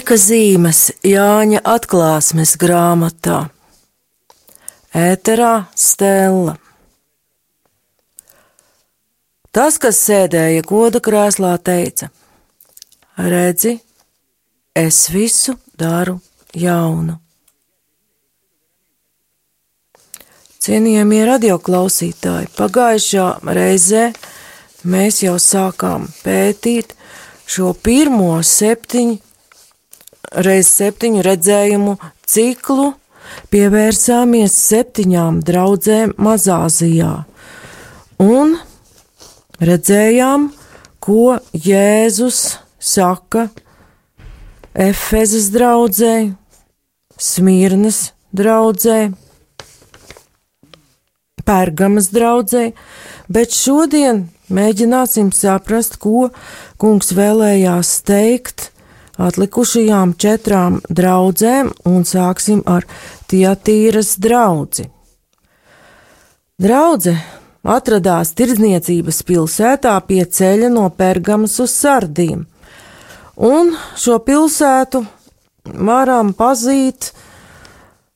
Laika zīmes Jāņa atklāsmes grāmatā. Ēterā stela. Tas, kas sēdēja goda krēslā, teica: Redzi, es visu daru jaunu. Cienījamie radioklausītāji, pagājušā reizē mēs jau sākām pētīt šo pirmo septiņu reiz septiņu redzējumu ciklu pievērsāmies septiņām draudzēm Mazāzijā. Un redzējām, ko Jēzus saka Efezas draudzē, Smirnas draudzē, Pērgamas draudzē, bet šodien mēģināsim saprast, ko kungs vēlējās teikt atlikušajām četrām draudzēm un sāksim ar Tietīras draudzi. Draudze atradās tirdzniecības pilsētā pie ceļa no Pergamas uz Sardīm, un šo pilsētu varam pazīt,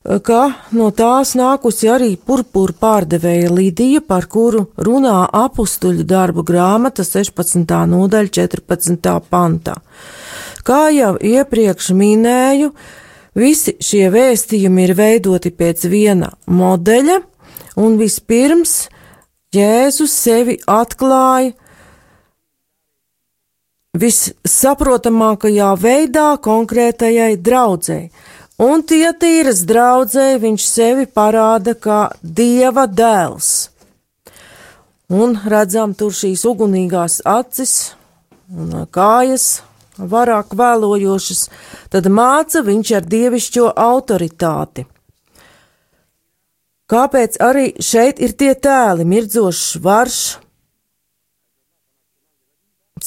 ka no tās nākusi arī purpura pārdevēja Lidija, par kuru runā apstuļu darbu grāmata 16. nodaļa 14. pantā. Kā jau iepriekš minēju, visi šie vēstījumi ir veidoti pēc viena modeļa, un vispirms Jēzus sevi atklāja vissaprotamākajā veidā konkrētajai draudzēji, un tie tīras draudzēji viņš sevi parāda kā Dieva dēls. Un redzam tur šīs ugunīgās acis un kājas, varāk vēlojošas, tad māca viņš ar dievišķo autoritāti. Kāpēc arī šeit ir tie tēli, mirdzošs varš,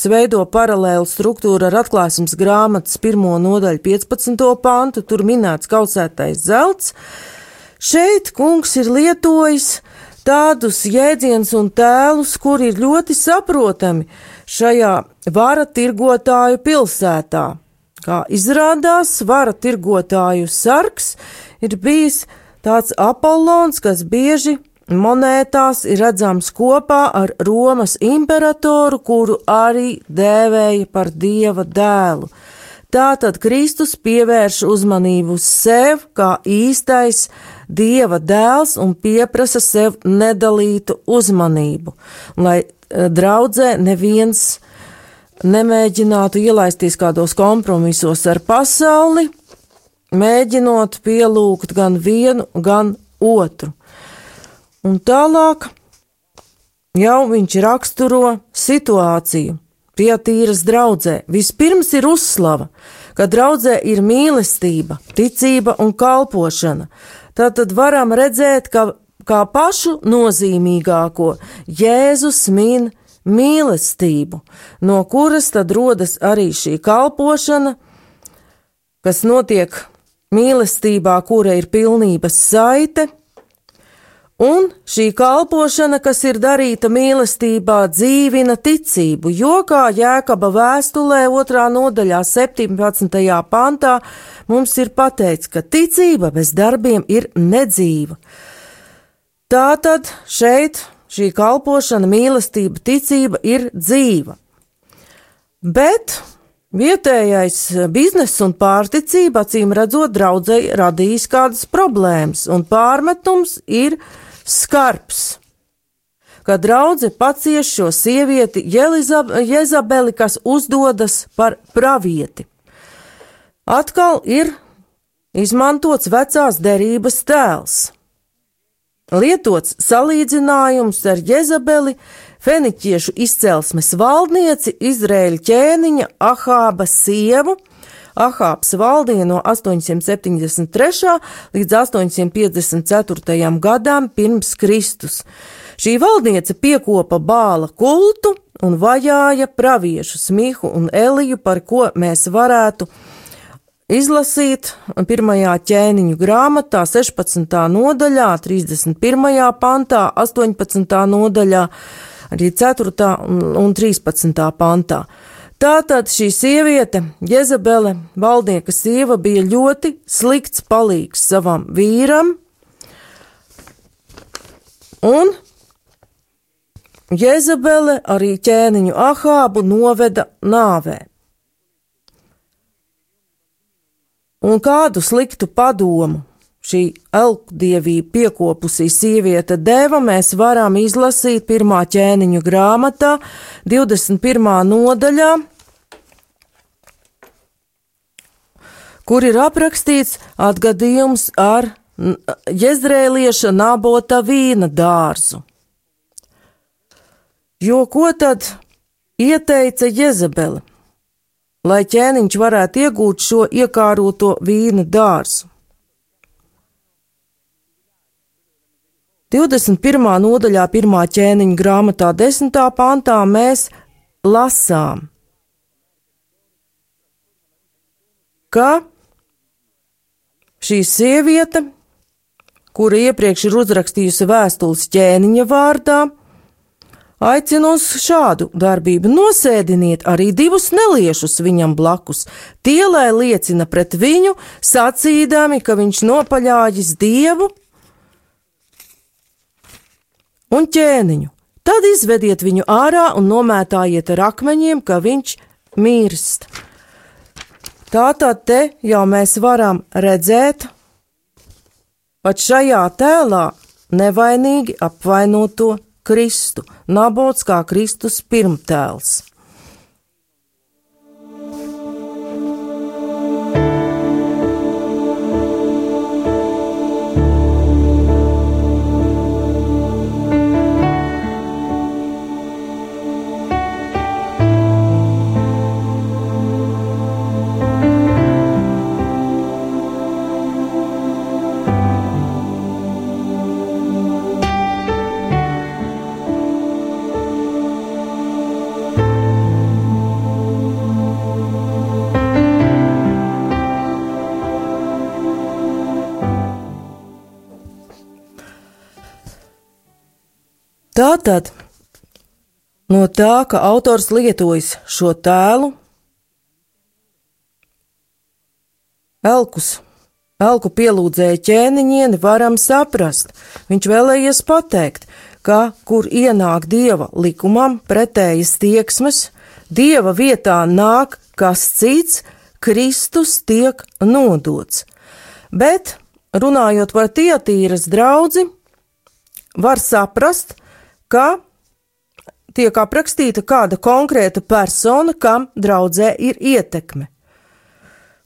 veido paralēlu struktūru ar atklāsmes grāmatas pirmo nodaļu 15. pantu, tur minēts kausētais zelts. Šeit kungs ir lietojis tādus jēdzienus un tēlus, kuri ir ļoti saprotami šajā vara tirgotāju pilsētā. Kā izrādās, vara tirgotāju sargs ir bijis tāds Apollons, kas bieži monētās ir redzams kopā ar Romas imperatoru, kuru arī dēvēja par dieva dēlu. Tātad Kristus pievērš uzmanību uz sev kā īstais dieva dēls un pieprasa sev nedalītu uzmanību, lai eh, draudzē neviens nemēģinātu ielaisties kādos kompromisos ar pasauli, mēģinot pielūgt gan vienu, gan otru. Un tālāk jau viņš raksturo situāciju. Pietīras draudzē vispirms ir uzslava, ka draudzē ir mīlestība, ticība un kalpošana. Tad varam redzēt, ka kā pašu nozīmīgāko Jēzus min mīlestību, no kuras tad rodas arī šī kalpošana, kas notiek mīlestībā, kura ir pilnības saite, un šī kalpošana, kas ir darīta mīlestībā, dzīvina ticību, jo kā Jēkaba vēstulē otrā nodaļā 17. pantā mums ir pateikts, ka ticība bez darbiem ir nedzīva. Tātad šeit šī kalpošana, mīlestība, ticība ir dzīva. Bet vietējais bizness un pārticība, acīm redzot, draudzēji radījis kādas problēmas, un pārmetums ir skarbs. Kad draudzene pacieš šo sievieti Jezabeli, kas uzdodas par pravieti. Atkal ir izmantots vecās derības tēls lietots salīdzinājums ar Jezabeli, feniķiešu izcelsmes valdnieci, Izraēļa ķēniņa Ahāba sievu. Ahābs valdīja no 873. līdz 854. gadam pirms Kristus. Šī valdniece piekopa bāla kultu un vajāja praviešus Mihu un Eliju, par ko mēs varētu izlasīt pirmajā ķēniņu grāmatā, 16. nodaļā, 31. pantā, 18. nodaļā, arī 4. un 13. pantā. Tātad šī sieviete, Jezabele, valdnieka sieva, bija ļoti slikts palīgs savam vīram, un Jezabele arī ķēniņu Ahābu noveda nāvē. Un kādu sliktu padomu šī elkdievība piekopusī sieviete deva, mēs varam izlasīt pirmā ķēniņu grāmatā, 21. nodaļā, kur ir aprakstīts atgadījums ar Jezrēlieša nabota vīna dārzu. Jo ko tad ieteica Jezebele, lai ķēniņš varētu iegūt šo iekāroto vīna dārzu? 21. nodaļā, 1. ķēniņa grāmatā, 10. pantā mēs lasām, ka šī sieviete, kura iepriekš ir uzrakstījusi vēstules ķēniņa vārdā, aicina uz šādu darbību nosēdiniet arī divus neliešus viņam blakus, tie, lai liecina pret viņu, sacīdami, ka viņš nopaļājas dievu un ķēniņu. Tad izvediet viņu ārā un nomētājiet ar akmeņiem, ka viņš mirst. Tātad te jau mēs varam redzēt, pat šajā tēlā nevainīgi apvainoto Kristu, Nabots kā Kristus pirmtēls. Tātad no tā, ka autors lietojas šo tēlu, elkus, elku pielūdzēja ķēniņieni, varam saprast. Viņš vēlējies pateikt, ka, kur ienāk dieva likumam pretējas tieksmes, dieva vietā nāk kas cits, Kristus tiek nodots. Bet, runājot par tietīras draudzi, var saprast, ka tiek aprakstīta kāda konkrēta persona, kam draudzē ir ietekme,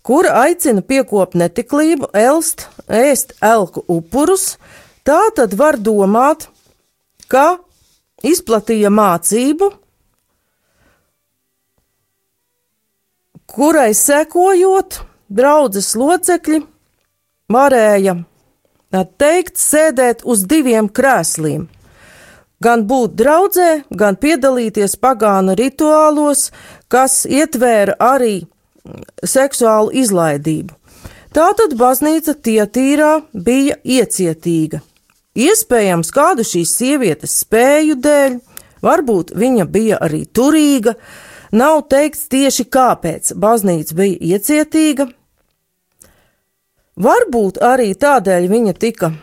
kura aicina piekopt netiklību, elst, ēst elku upurus, tā tad var domāt, ka izplatīja mācību, kurai sekojot, draudzes locekļi varēja teikt, sēdēt uz diviem krēsliem gan būt draudzē, gan piedalīties pagānu rituālos, kas ietvēra arī seksuālu izlaidību. Tātad baznīca tietīrā bija iecietīga. Iespējams, kādu šīs sievietes spēju dēļ, varbūt viņa bija arī turīga, nav teikts tieši kāpēc baznīca bija iecietīga. Varbūt arī tādēļ viņa tika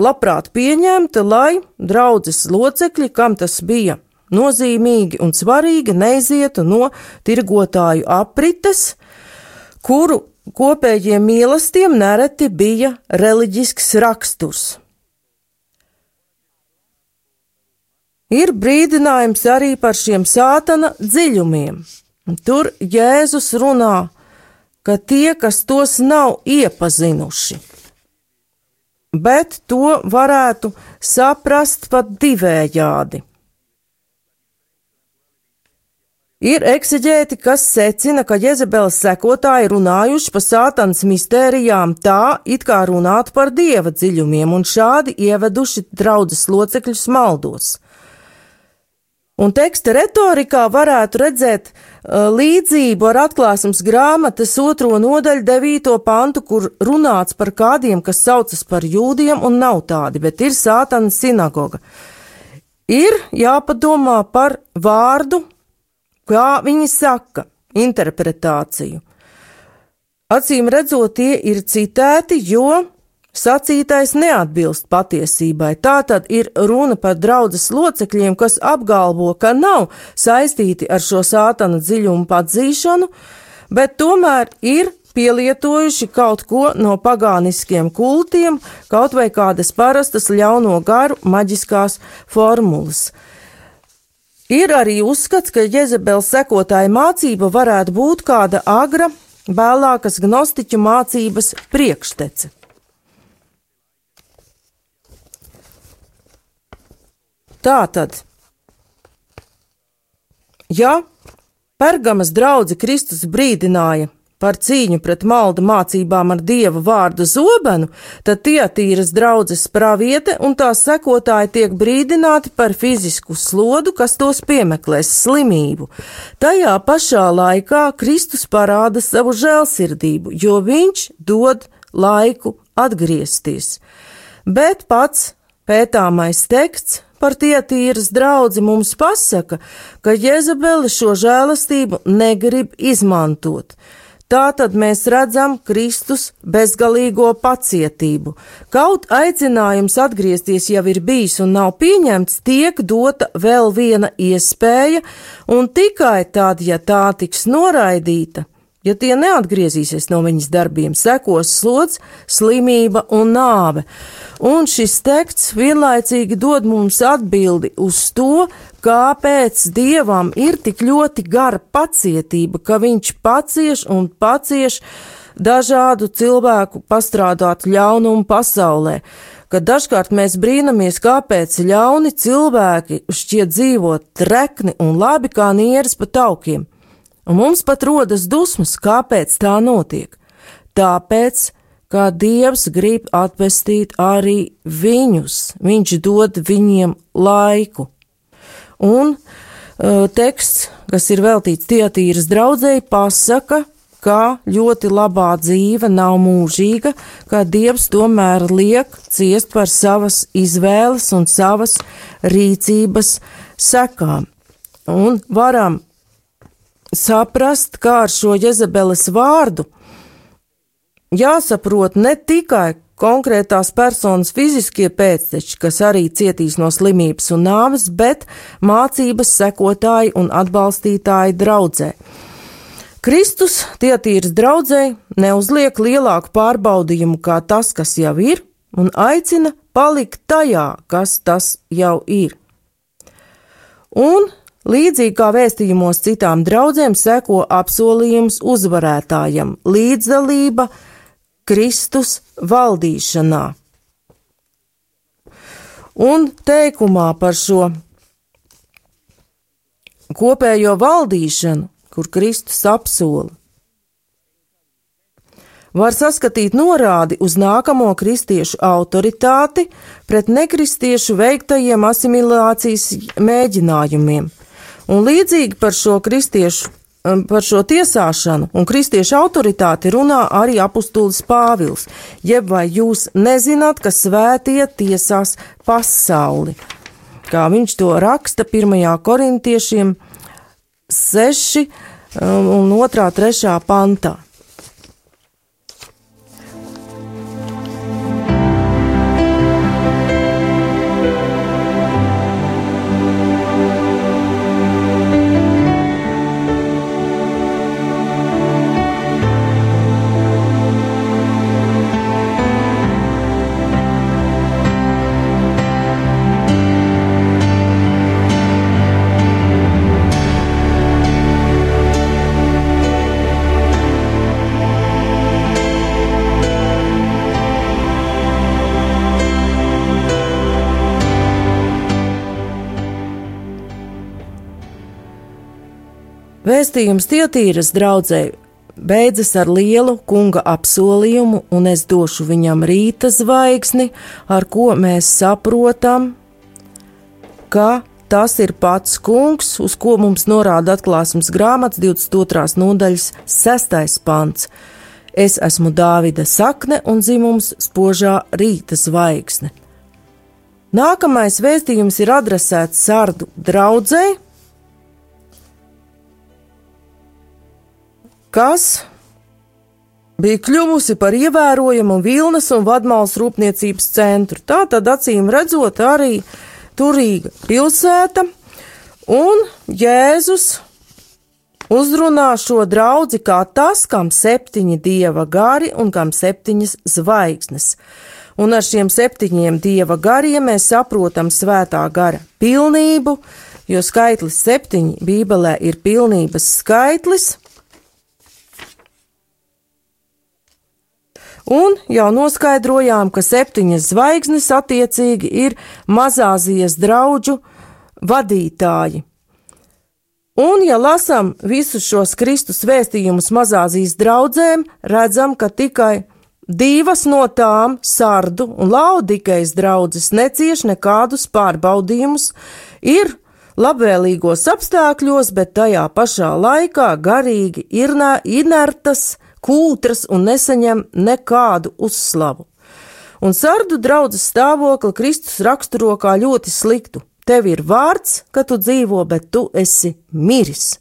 labprāt pieņemta, lai draudzes locekļi, kam tas bija nozīmīgi un svarīgi, neizietu no tirgotāju aprites, kuru kopējiem mīlestiem nereti bija reliģisks raksturs. Ir brīdinājums arī par šiem sātana dziļumiem. Tur Jēzus runā, ka tie, kas tos nav iepazinuši, bet to varētu saprast pat divējādi. Ir eksigēti, kas secina, ka Jēzebeles sekotāji runājuši par sātans mistērijām tā, it kā runātu par dieva dziļumiem, un šādi ieveduši draudzes locekļus maldos. Un teksta retorikā varētu redzēt uh, līdzību ar atklāsmes grāmatas otro nodaļu devīto pantu, kur runāts par kādiem, kas saucas par jūdiem un nav tādi, bet ir sātana sinagoga. Ir jāpadomā par vārdu kā viņi saka, interpretāciju. Acīm redzot, tie ir citēti, jo Sacītais neatbilst patiesībai. Tā tad ir runa par draudzes locekļiem, kas apgalvo, ka nav saistīti ar šo sātana dziļumu padzīšanu, bet tomēr ir pielietojuši kaut ko no pagāniskiem kultiem, kaut vai kādas parastas ļauno garu maģiskās formulas. Ir arī uzskats, ka Jezebels sekotāja mācība varētu būt kāda agra, vēlākas gnostiķu mācības priekštece. Tā tad, ja Pergamas draugi Kristus brīdināja par cīņu pret maldu mācībām ar dieva vārdu zobenu, tad Tietīras draudzes praviete un tās sekotāji tiek brīdināti par fizisku slodu, kas tos piemeklēs slimību. Tajā pašā laikā Kristus parāda savu žēlsirdību, jo viņš dod laiku atgriezties. Bet pats pētāmais teksts par tietīras draudzi mums pasaka, ka Jezabeli šo žēlastību negrib izmantot. Tā tad mēs redzam Kristus bezgalīgo pacietību. Kaut aicinājums atgriezties jau ir bijis un nav pieņemts, tiek dota vēl viena iespēja, un tikai tad, ja tā tiks noraidīta, Ja tie neatgriezīsies no viņas darbiem, sekos slods, slimība un nāve. Un šis teksts vienlaicīgi dod mums atbildi uz to, kāpēc dievam ir tik ļoti gara pacietība, ka viņš pacieš un pacieš dažādu cilvēku pastrādātu ļaunumu pasaulē ka dažkārt mēs brīnamies, kāpēc ļauni cilvēki šķiet dzīvot trekni un labi kā nieres pa taukiem un mums pat rodas dusmas, kāpēc tā notiek. Tāpēc, ka Dievs grib atvestīt arī viņus, Viņš dod viņiem laiku. Un uh, teksts, kas ir veltīts Tietīras draudzēji, pasaka, ka ļoti labā dzīve nav mūžīga, ka Dievs tomēr liek ciest par savas izvēles un savas rīcības sekām. Un varam saprast, kā ar šo Jezebeles vārdu jāsaprot ne tikai konkrētās personas fiziskie pēcteči, kas arī cietīs no slimības un nāves, bet mācības sekotāji un atbalstītāji draudzē. Kristus tietīras draudzē neuzliek lielāku pārbaudījumu kā tas, kas jau ir, un aicina palikt tajā, kas tas jau ir. Un Līdzīgi kā vēstījumos citām draudzēm seko apsolījums uzvarētājam - līdzdalība Kristus valdīšanā. Un teikumā par šo kopējo valdīšanu, kur Kristus apsola, var saskatīt norādi uz nākamo kristiešu autoritāti pret nekristiešu veiktajiem asimilācijas mēģinājumiem – Un līdzīgi par šo kristiešu, um, par šo tiesāšanu un kristiešu autoritāti runā arī apustulis Pāvils, jeb vai jūs nezināt, ka svētie tiesās pasauli, kā viņš to raksta 1. korintiešiem 6 um, un 2. 3. pantā. Vēstījums Tietīras draudzē beidzas ar lielu kunga apsolījumu, un es došu viņam rīta zvaigzni, ar ko mēs saprotam, ka tas ir pats kungs, uz ko mums norāda atklāsmes grāmatas 22. nodaļas 6. pants. Es esmu Dāvida sakne un dzimums spožā rīta zvaigzne. Nākamais vēstījums ir adresēts sardu draudzēji, kas bija kļuvusi par ievērojamu vilnas un vadmālas rūpniecības centru. Tā tad acīm redzot arī turīga pilsēta, un Jēzus uzrunā šo draugu kā tas, kam septiņi dieva gari un kam septiņas zvaigznes. Un ar šiem septiņiem dieva gariem mēs saprotam svētā gara pilnību, jo skaitlis septiņi Bībelē ir pilnības skaitlis. Un jau noskaidrojām, ka septiņas zvaigznes attiecīgi ir mazāzijas draugu vadītāji. Un, ja lasām visus šos Kristus vēstījumus mazāzijas draudzēm, redzam, ka tikai divas no tām, sardu un laudikejas draudzes, necieš nekādus pārbaudījumus, ir labvēlīgos apstākļos, bet tajā pašā laikā garīgi ir inertas, kūtras un nesaņem nekādu uzslavu. Un sardu draudzes stāvokli Kristus raksturo kā ļoti sliktu. Tev ir vārds, ka tu dzīvo, bet tu esi miris.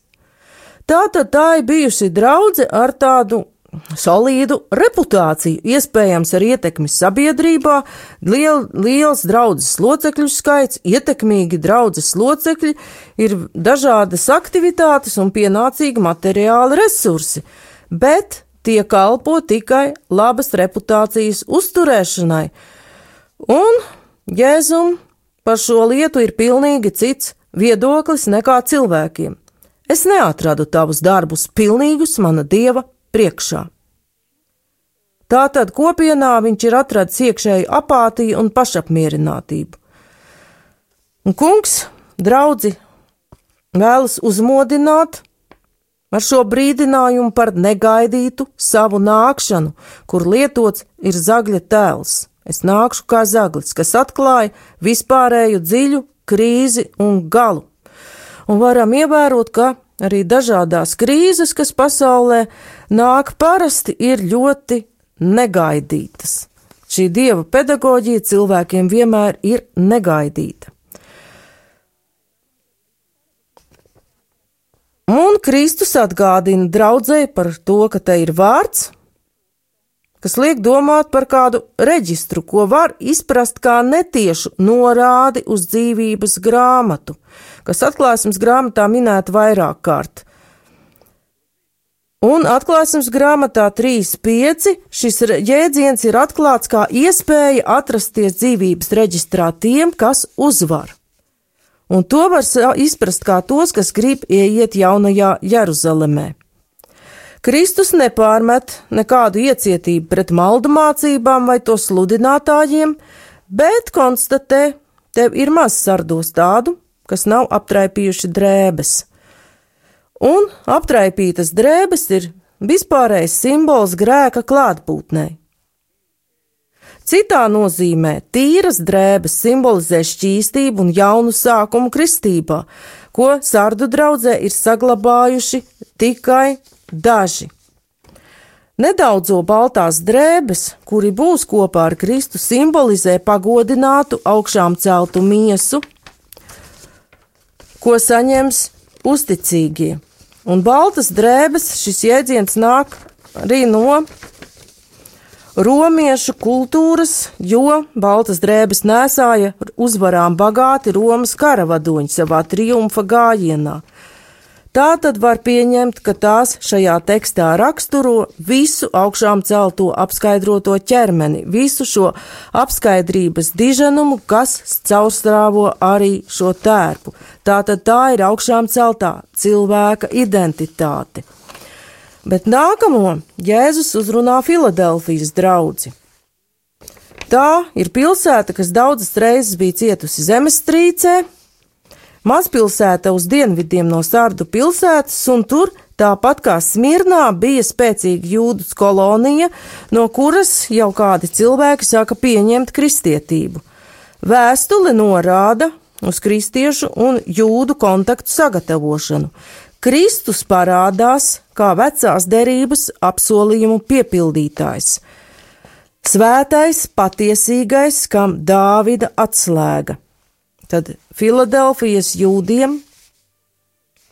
Tā tad tā ir bijusi draudzene ar tādu solīdu reputāciju, iespējams, ar ietekmi sabiedrībā, liel, liels draudzes locekļu skaits, ietekmīgi draudzes locekļi, ir dažādas aktivitātes un pienācīgi materiāli resursi, bet tie kalpo tikai labas reputācijas uzturēšanai. Un Jēzum par šo lietu ir pilnīgi cits viedoklis nekā cilvēkiem. Es neatradu tavus darbus pilnīgus mana dieva priekšā. Tātad kopienā viņš ir atradis iekšēju apātiju un pašapmierinātību. Un kungs, draugi, vēlas uzmodināt ar šo brīdinājumu par negaidītu savu nākšanu, kur lietots ir zagļa tēls. Es nākšu kā zaglis, kas atklāja vispārēju dziļu krīzi un galu. Un varam ievērot, ka arī dažādās krīzes, kas pasaulē nāk parasti, ir ļoti negaidītas. Šī dieva pedagoģija cilvēkiem vienmēr ir negaidīta. Un Kristus atgādina draudzēji par to, ka te ir vārds, kas liek domāt par kādu reģistru, ko var izprast kā netiešu norādi uz dzīvības grāmatu, kas atklāsmes grāmatā minēta vairāk kārt. Un atklāsmes grāmatā 3.5 šis jēdziens ir atklāts kā iespēja atrasties dzīvības reģistrā tiem, kas uzvar. Un to var izprast kā tos, kas grib ieiet jaunajā Jeruzalemē. Kristus nepārmet nekādu iecietību pret maldu mācībām vai to sludinātājiem, bet konstatē, tev ir maz sardos tādu, kas nav aptraipījuši drēbes. Un aptraipītas drēbes ir vispārējais simbols grēka klātbūtnē. Citā nozīmē tīras drēbes simbolizē šķīstību un jaunu sākumu kristībā, ko sardu draudzē ir saglabājuši tikai daži. Nedaudzo baltās drēbes, kuri būs kopā ar Kristu, simbolizē pagodinātu augšām celtu miesu, ko saņems uzticīgie. Un baltas drēbes šis jēdziens nāk arī no romiešu kultūras, jo baltas drēbes nesāja uzvarām bagāti Romas karavadoņi savā triumfa gājienā. Tā tad var pieņemt, ka tās šajā tekstā raksturo visu augšām celto apskaidroto ķermeni, visu šo apskaidrības diženumu, kas caurstrāvo arī šo tērpu. Tātad tā ir augšām celtā cilvēka identitāte. Bet nākamo Jēzus uzrunā Filadelfijas draugu. Tā ir pilsēta, kas daudzas reizes bija cietusi zemestrīcē, mazpilsēta uz dienvidiem no Sārdu pilsētas, un tur, tāpat kā Smirnā, bija spēcīga jūdu kolonija, no kuras jau kādi cilvēki sāka pieņemt kristietību. Vēstule norāda uz kristiešu un jūdu kontaktu sagatavošanu. Kristus parādās kā vecās derības apsolījumu piepildītājs. Svētais, patiesīgais, kam Dāvida atslēga. Tad Filadelfijas jūdiem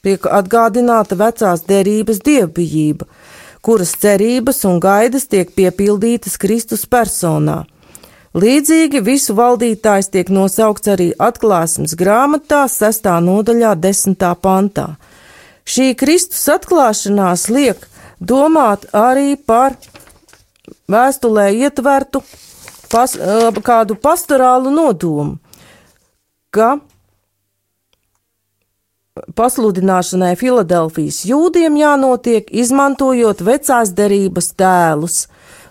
tiek atgādināta vecās derības dievbijība. kuras cerības un gaidas tiek piepildītas Kristus personā. Līdzīgi visu valdītājs tiek nosaukts arī atklāsmes grāmatā, 6. nodaļā, 10. pantā. Šī Kristus atklāšanās liek domāt arī par vēstulē ietvertu pas, kādu pastorālu nodomu, ka pasludināšanai Filadelfijas jūdiem jānotiek izmantojot vecās derības tēlus,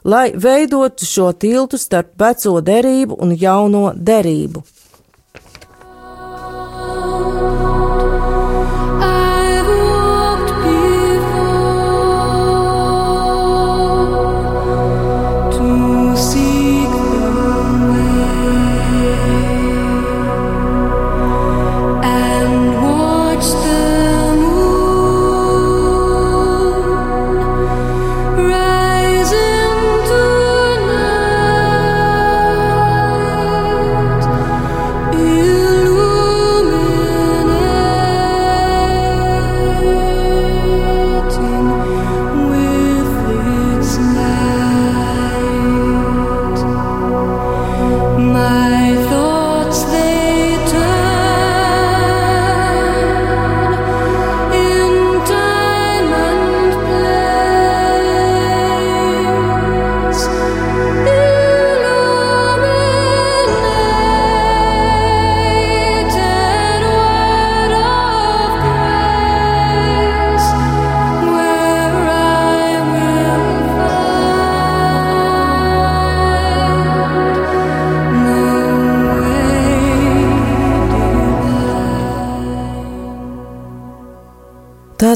lai veidotu šo tiltu starp veco derību un jauno derību.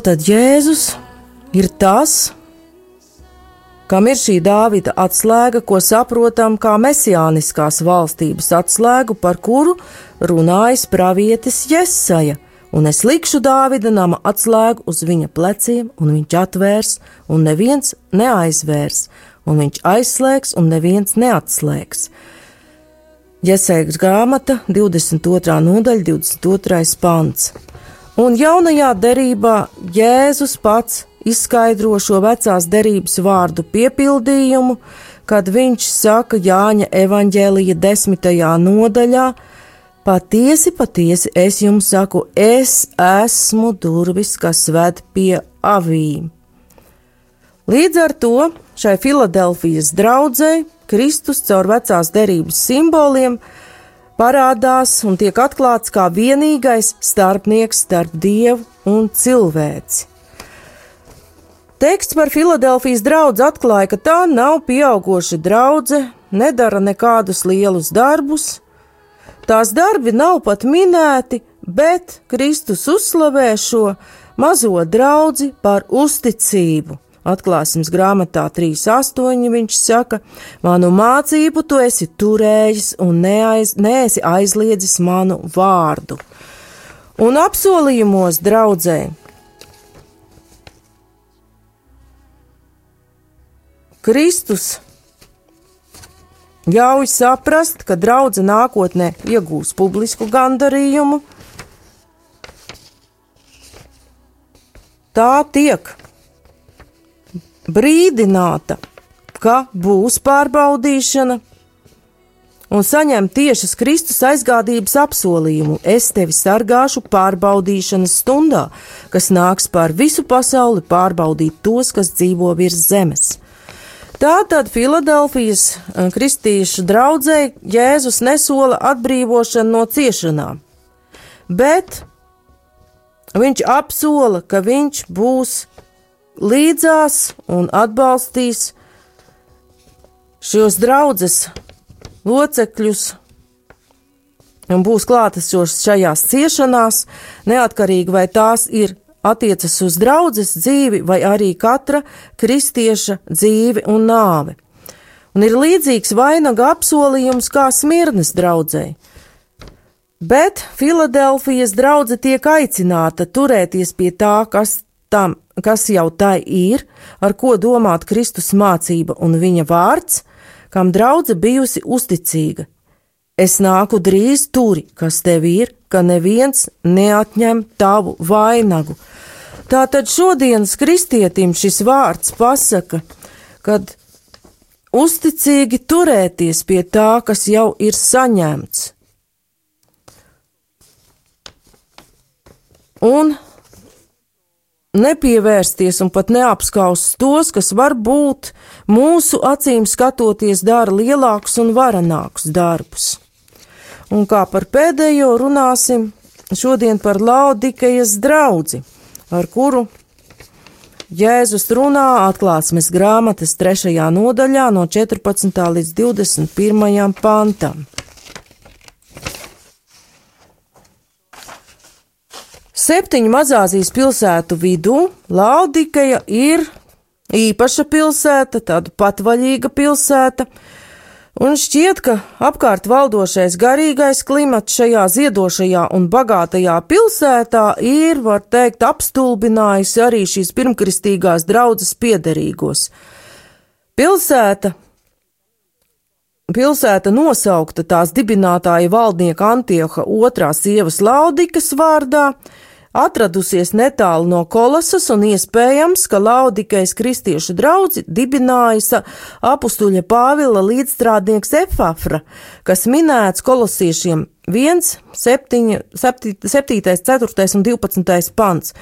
Tātad Jēzus ir tas, kam ir šī Dāvida atslēga, ko saprotam kā mesijāniskās valstības atslēgu, par kuru runājas pravietis Jesaja. Un es likšu Dāvida nama atslēgu uz viņa pleciem, un viņš atvērs, un neviens neaizvērs, un viņš aizslēgs, un neviens neatslēgs. Iesaigas grāmata, 22. nodaļa, 22. pants. Un jaunajā derībā Jēzus pats izskaidro šo vecās derības vārdu piepildījumu, kad viņš saka Jāņa evaņģēlija desmitajā nodaļā: Patiesi, patiesi es jums saku, es esmu durvis, kas ved pie avīm. Līdz ar to šai Filadelfijas draudzēji Kristus caur vecās derības simboliem parādās un tiek atklāts kā vienīgais starpnieks starp dievu un cilvēci. Teksts par Filadelfijas draugu atklāja, ka tā nav pieauguša draudzene, nedara nekādus lielus darbus, tās darbi nav pat minēti, bet Kristus uzslavē šo mazo draugu par uzticību. Atklāsmes grāmatā 3.8. viņš saka, manu mācību tu esi turējis un neaiz, neesi aizliedzis manu vārdu. Un apsolījumos draudzē Kristus ļauj saprast, ka draudzene nākotnē iegūs publisku gandarījumu. Tā tiek brīdināta, ka būs pārbaudīšana, un saņem tiešas Kristus aizgādības apsolījumu: Es tevi sargāšu pārbaudīšanas stundā, kas nāks pār visu pasauli pārbaudīt tos, kas dzīvo virs zemes. Tātad Filadelfijas eh, kristīšu draudzē Jēzus nesola atbrīvošanu no ciešanām, bet viņš apsola, ka viņš būs līdzās un atbalstīs šos draugus locekļus un būs klātesošs šajās ciešanās, neatkarīgi vai tās ir attiecas uz draudzes dzīvi vai arī katra kristieša dzīvi un nāvi. Un ir līdzīgs vainaga apsolījums kā Smirnes draudzēji. Bet Filadelfijas draudzene tiek aicināta turēties pie tā, kas tam, kas jau tai ir, ar ko domāt Kristus mācība un viņa vārds, kam draudze bijusi uzticīga. Es nāku drīz turi, kas tev ir, ka neviens neatņem tavu vainagu. Tātad šodienas kristietim šis vārds pasaka, kad uzticīgi turēties pie tā, kas jau ir saņemts. Un nepievērsties un pat neapskaust tos, kas varbūt mūsu acīm skatoties dara lielākus un varenākus darbus. Un kā par pēdējo runāsim šodien par Laudikejas draudzi, ar kuru Jēzus runā atklāsmes grāmatas trešajā nodaļā no 14. līdz 21. pantam. Septiņu mazāzijas pilsētu vidū Laudikeja ir īpaša pilsēta, tāda patvaļīga pilsēta, un šķiet, ka apkārt valdošais garīgais klimats šajā ziedošajā un bagātajā pilsētā ir, var teikt, apstulbinājis arī šīs pirmkristīgās draudzes piederīgos. Pilsēta Pilsēta nosaukta tās dibinātāja valdnieka Antioha otrā sievas Laudikas vārdā, atradusies netālu no Kolosas un iespējams, ka Laudikais kristiešu draudzi dibināja apustuļa Pāvila līdzstrādnieks Efafra, kas minēts kolosiešiem 1, 7, 7, 7, 4 un 12 pants,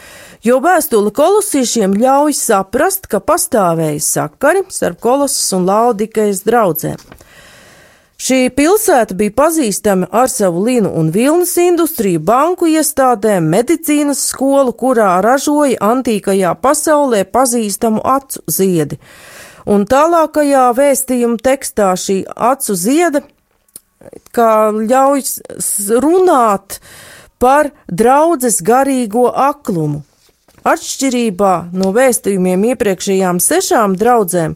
jo vēstule kolosiešiem ļauj saprast, ka pastāvēja sakari starp Kolosas un Laudikais draudzēm. Šī pilsēta bija pazīstama ar savu linu un vilnas industriju, banku iestādēm, medicīnas skolu, kurā ražoja antīkajā pasaulē pazīstamu acu ziedi. Un tālākajā vēstījuma tekstā šī acu ziede, kā ļauj runāt par draudzes garīgo aklumu. Atšķirībā no vēstījumiem iepriekšējām sešām draudzēm,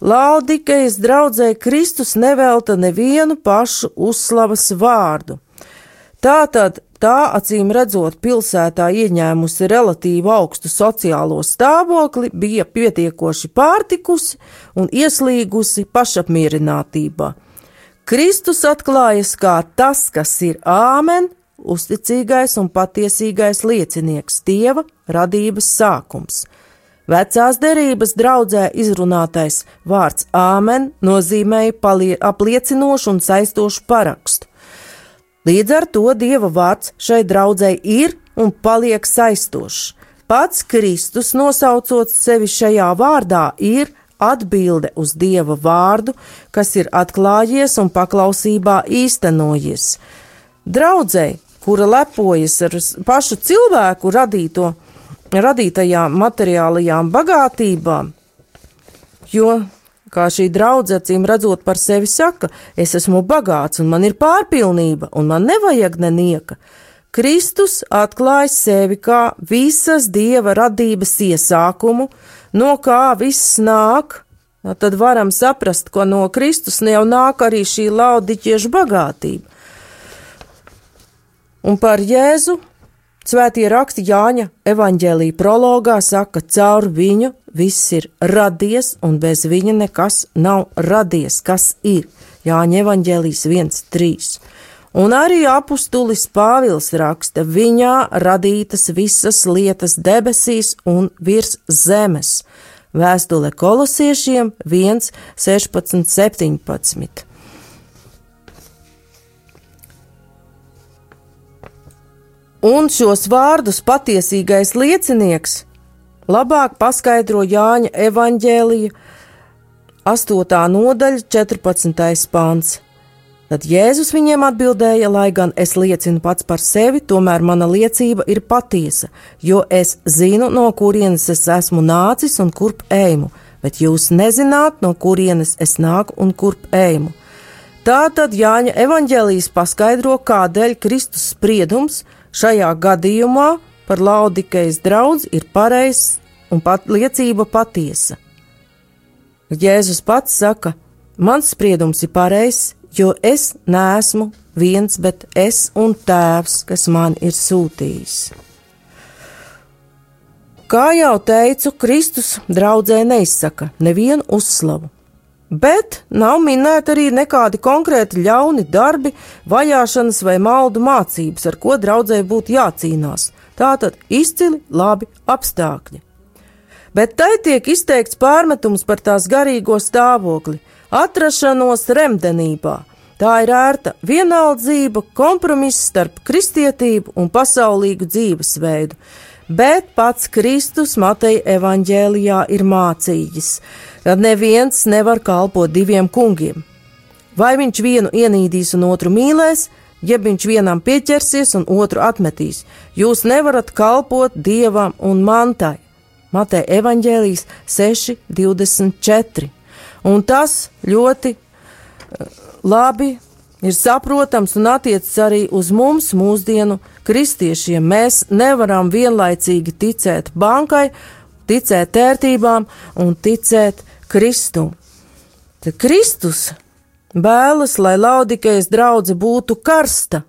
Laudikejas draudzē Kristus nevelta nevienu pašu uzslavas vārdu. Tātad tā acīm redzot pilsētā ieņēmusi relatīvi augstu sociālo stāvokli, bija pietiekoši pārtikusi un ieslīgusi pašapmierinātībā. Kristus atklājas kā tas, kas ir āmen, uzticīgais un patiesīgais liecinieks, Dieva radības sākums. Vecās derības draudzē izrunātais vārds āmen nozīmēja apliecinošu un saistošu parakstu. Līdz ar to Dieva vārds šai draudzēji ir un paliek saistošs. Pats Kristus, nosaucot sevi šajā vārdā, ir atbilde uz Dieva vārdu, kas ir atklājies un paklausībā īstenojies. Draudzēji, kura lepojas ar pašu cilvēku radīto, radītajām materiālajām bagātībām, jo, kā šī draudzene acīm redzot par sevi saka, es esmu bagāts un man ir pārpilnība un man nevajag nenieka. Kristus atklāja sevi kā visas dieva radības iesākumu, no kā viss nāk, tad varam saprast, ko no Kristus jau nāk arī šī laudiķiešu bagātība. Un par Jēzu Svētie raksti Jāņa evaņģēlīja prologā saka, caur viņu viss ir radies, un bez viņa nekas nav radies, kas ir. Jāņa evaņģēlīs 1.3. Un arī apustulis Pāvils raksta, viņā radītas visas lietas debesīs un virs zemes. Vēstule kolosiešiem 1, 16, 17. Un šos vārdus patiesīgais liecinieks labāk paskaidro Jāņa evaņģēlija 8. nodaļa 14. pāns. Tad Jēzus viņiem atbildēja, lai gan es liecinu pats par sevi, tomēr mana liecība ir patiesa, jo es zinu, no kurienes es esmu nācis un kurp eju, bet jūs nezināt, no kurienes es nāku un kurp eju. Tā tad Jāņa evaņģēlijas paskaidro, kādēļ Kristus spriedums – Šajā gadījumā par Laudikejas draugu ir pareizs un pat liecība patiesa. Jēzus pats saka, mans spriedums ir pareizs, jo es neesmu viens, bet es un tēvs, kas man ir sūtījis. Kā jau teicu, Kristus draudzē neizsaka nevienu uzslavu bet nav minēti arī nekādi konkrēti ļauni darbi, vajāšanas vai maldu mācības, ar ko draudzēji būtu jācīnās. Tātad izcili labi apstākļi. Bet tai tiek izteikts pārmetums par tās garīgo stāvokli, atrašanos remdenībā. Tā ir ērta vienaldzība, kompromiss starp kristietību un pasaulīgu dzīvesveidu, bet pats Kristus Mateja evaņģēlijā ir mācījis, ka neviens nevar kalpot diviem kungiem. Vai viņš vienu ienīdīs un otru mīlēs, jeb viņš vienam pieķersies un otru atmetīs. Jūs nevarat kalpot dievam un mantai. Matei evaņģēlijas 6,24. Un tas ļoti eh, labi ir saprotams un attiecas arī uz mums, mūsdienu kristiešiem. Mēs nevaram vienlaicīgi ticēt bankai, ticēt ērtībām un ticēt Kristum. Tad Kristus Bēlas, lai laudikejas draudze būtu karsta,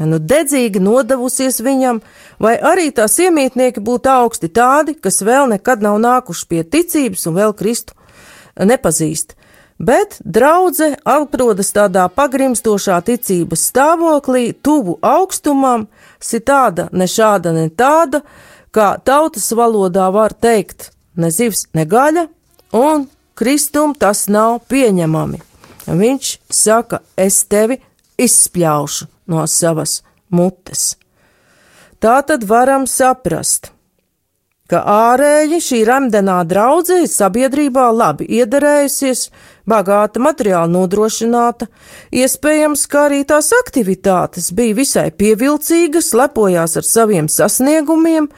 nu dedzīgi nodevusies viņam, vai arī tās iemītnieki būtu augsti tādi, kas vēl nekad nav nākuši pie ticības un vēl Kristu nepazīst. Bet draudze atrodas tādā pagrimstošā ticības stāvoklī, tuvu augstumam, si tāda, ne šāda, ne tāda, kā tautas valodā var teikt, ne zivs, ne gaļa, un Kristum tas nav pieņemami. Viņš saka, es tevi izspļaušu no savas mutes. Tā tad varam saprast, ka ārēji šī remdenā draudzē sabiedrībā labi iederējusies, bagāta materiāli nodrošināta, iespējams, ka arī tās aktivitātes bija visai pievilcīgas, lepojās ar saviem sasniegumiem,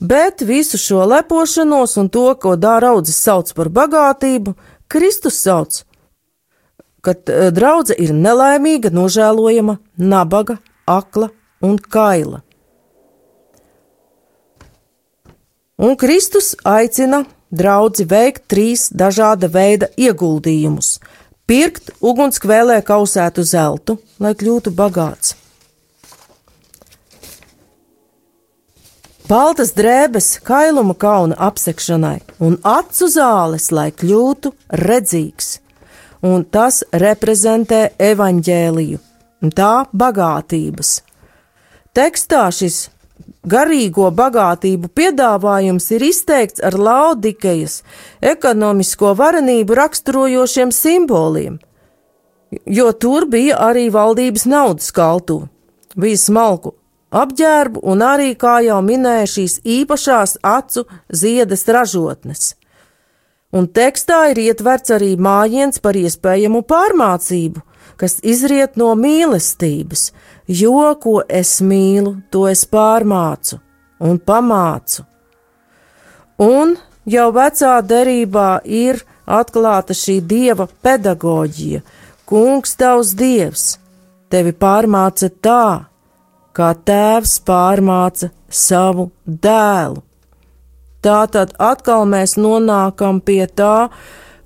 bet visu šo lepošanos un to, ko dara audzes sauc par bagātību, Kristus sauc ka e, draudze ir nelaimīga, nožēlojama, nabaga, akla un kaila. Un Kristus aicina draudzi veikt trīs dažāda veida ieguldījumus - pirkt ugunskvēlē kausētu zeltu, lai kļūtu bagāts. Baltas drēbes kailuma kauna apsekšanai un acu zāles, lai kļūtu redzīgs un tas reprezentē evaņģēliju, tā bagātības. Tekstā šis garīgo bagātību piedāvājums ir izteikts ar laudikejas ekonomisko varenību raksturojošiem simboliem, jo tur bija arī valdības naudas kaltu, bija smalku apģērbu un arī, kā jau minēja, šīs īpašās acu ziedas ražotnes. Un tekstā ir ietverts arī mājiens par iespējamu pārmācību, kas izriet no mīlestības, jo ko es mīlu, to es pārmācu un pamācu. Un jau vecā derībā ir atklāta šī dieva pedagoģija, kungs tavs dievs, tevi pārmāca tā, kā tēvs pārmāca savu dēlu. Tātad atkal mēs nonākam pie tā,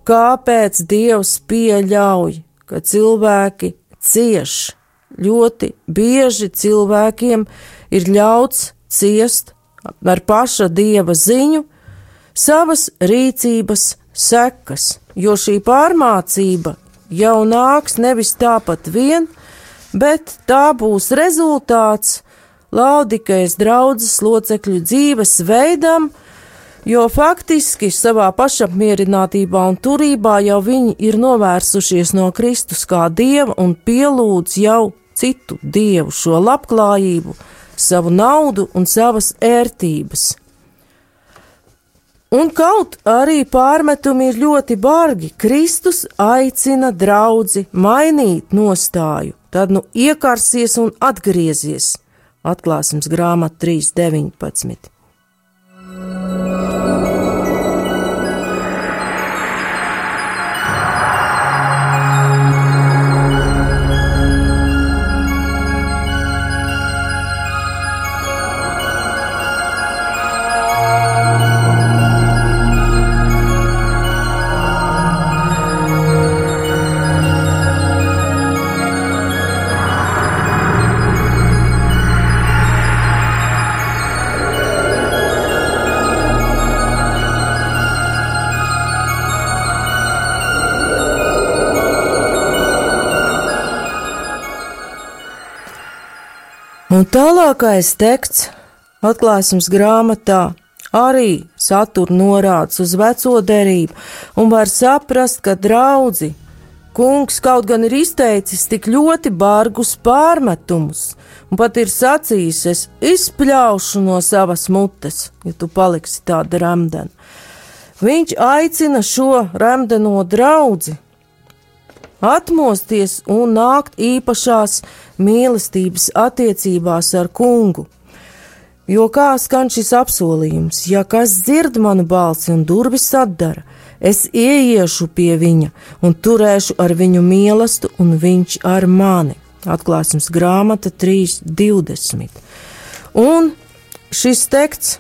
kāpēc Dievs pieļauj, ka cilvēki cieš. Ļoti bieži cilvēkiem ir ļauts ciest ar paša dieva ziņu savas rīcības sekas, jo šī pārmācība jau nāks nevis tāpat vien, bet tā būs rezultāts Laudikejas draudzes locekļu dzīves veidam, jo faktiski savā pašapmierinātībā un turībā jau viņi ir novērsušies no Kristus kā dieva un pielūdz jau citu dievu šo labklājību, savu naudu un savas ērtības. Un kaut arī pārmetumi ir ļoti bargi, Kristus aicina draugi mainīt nostāju, tad nu iekarsies un atgriezies. Atklāsmes grāmata 3.19. tālākais teksts atklāsmes grāmatā arī satur norādes uz veco derību, un var saprast, ka draudzi kungs kaut gan ir izteicis tik ļoti bargus pārmetumus, un pat ir sacījis, es izpļaušu no savas mutes, ja tu paliksi tāda remdena. Viņš aicina šo remdeno draudzi atmosties un nākt īpašās mīlestības attiecībās ar kungu. Jo kā skan šis apsolījums, ja kas dzird manu balsi un durvis atdara, es ieiešu pie viņa un turēšu ar viņu mīlestību, un viņš ar mani. Atklāsmes grāmata 3.20. Un šis teksts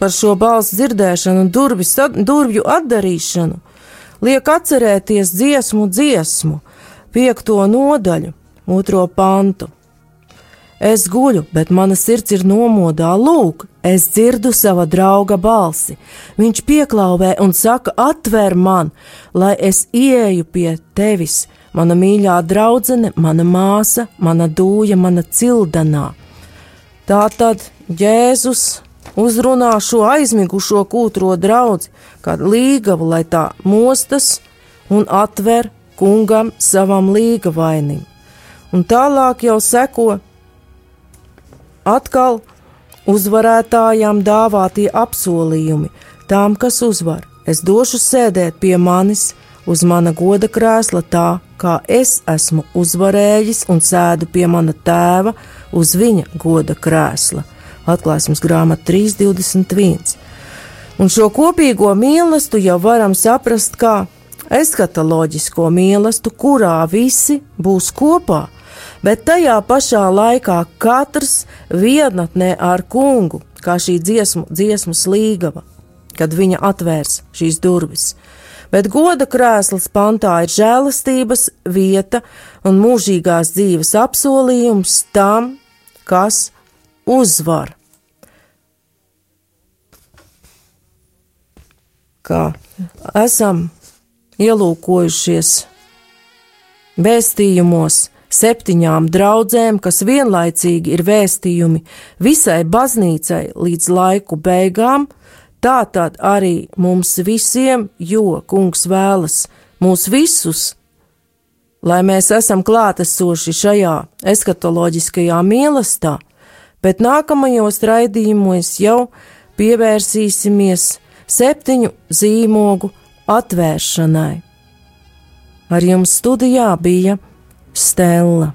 par šo balss dzirdēšanu un durvis, durvju atdarīšanu liek atcerēties dziesmu dziesmu, piekto nodaļu, otro pantu. Es guļu, bet mana sirds ir nomodā. Lūk, es dzirdu sava drauga balsi. Viņš pieklauvē un saka: Atver man, lai es ieeju pie tevis, mana mīļā draudzene, mana māsa, mana dūja, mana cildanā. Tā tad Jēzus uzrunā šo aizmigušo kūtro draugu, kā līgavu, lai tā mostas un atver kungam savam līgavainim. Un tālāk jau seko atkal uzvarētājām dāvātie apsolījumi tām, kas uzvar. Es došu sēdēt pie manis uz mana goda krēsla tā, kā es esmu uzvarējis un sēdu pie mana tēva uz viņa goda krēsla. Atklāsmes grāmata 3.21. Un šo kopīgo mīlestību jau varam saprast kā eskatoloģisko mīlestību, kurā visi būs kopā bet tajā pašā laikā katrs vienatnē ar kungu, kā šī dziesmu, dziesmas līgava, kad viņa atvērs šīs durvis. Bet goda krēsls pantā ir žēlastības vieta un mūžīgās dzīves apsolījums tam, kas uzvar. Kā esam ielūkojušies vēstījumos, septiņām draudzēm, kas vienlaicīgi ir vēstījumi visai baznīcai līdz laiku beigām, tātad arī mums visiem, jo kungs vēlas mūs visus, lai mēs esam klātesoši šajā eskatoloģiskajā mīlestā, bet nākamajos raidījumos jau pievērsīsimies septiņu zīmogu atvēršanai. Ar jums studijā bija Stella.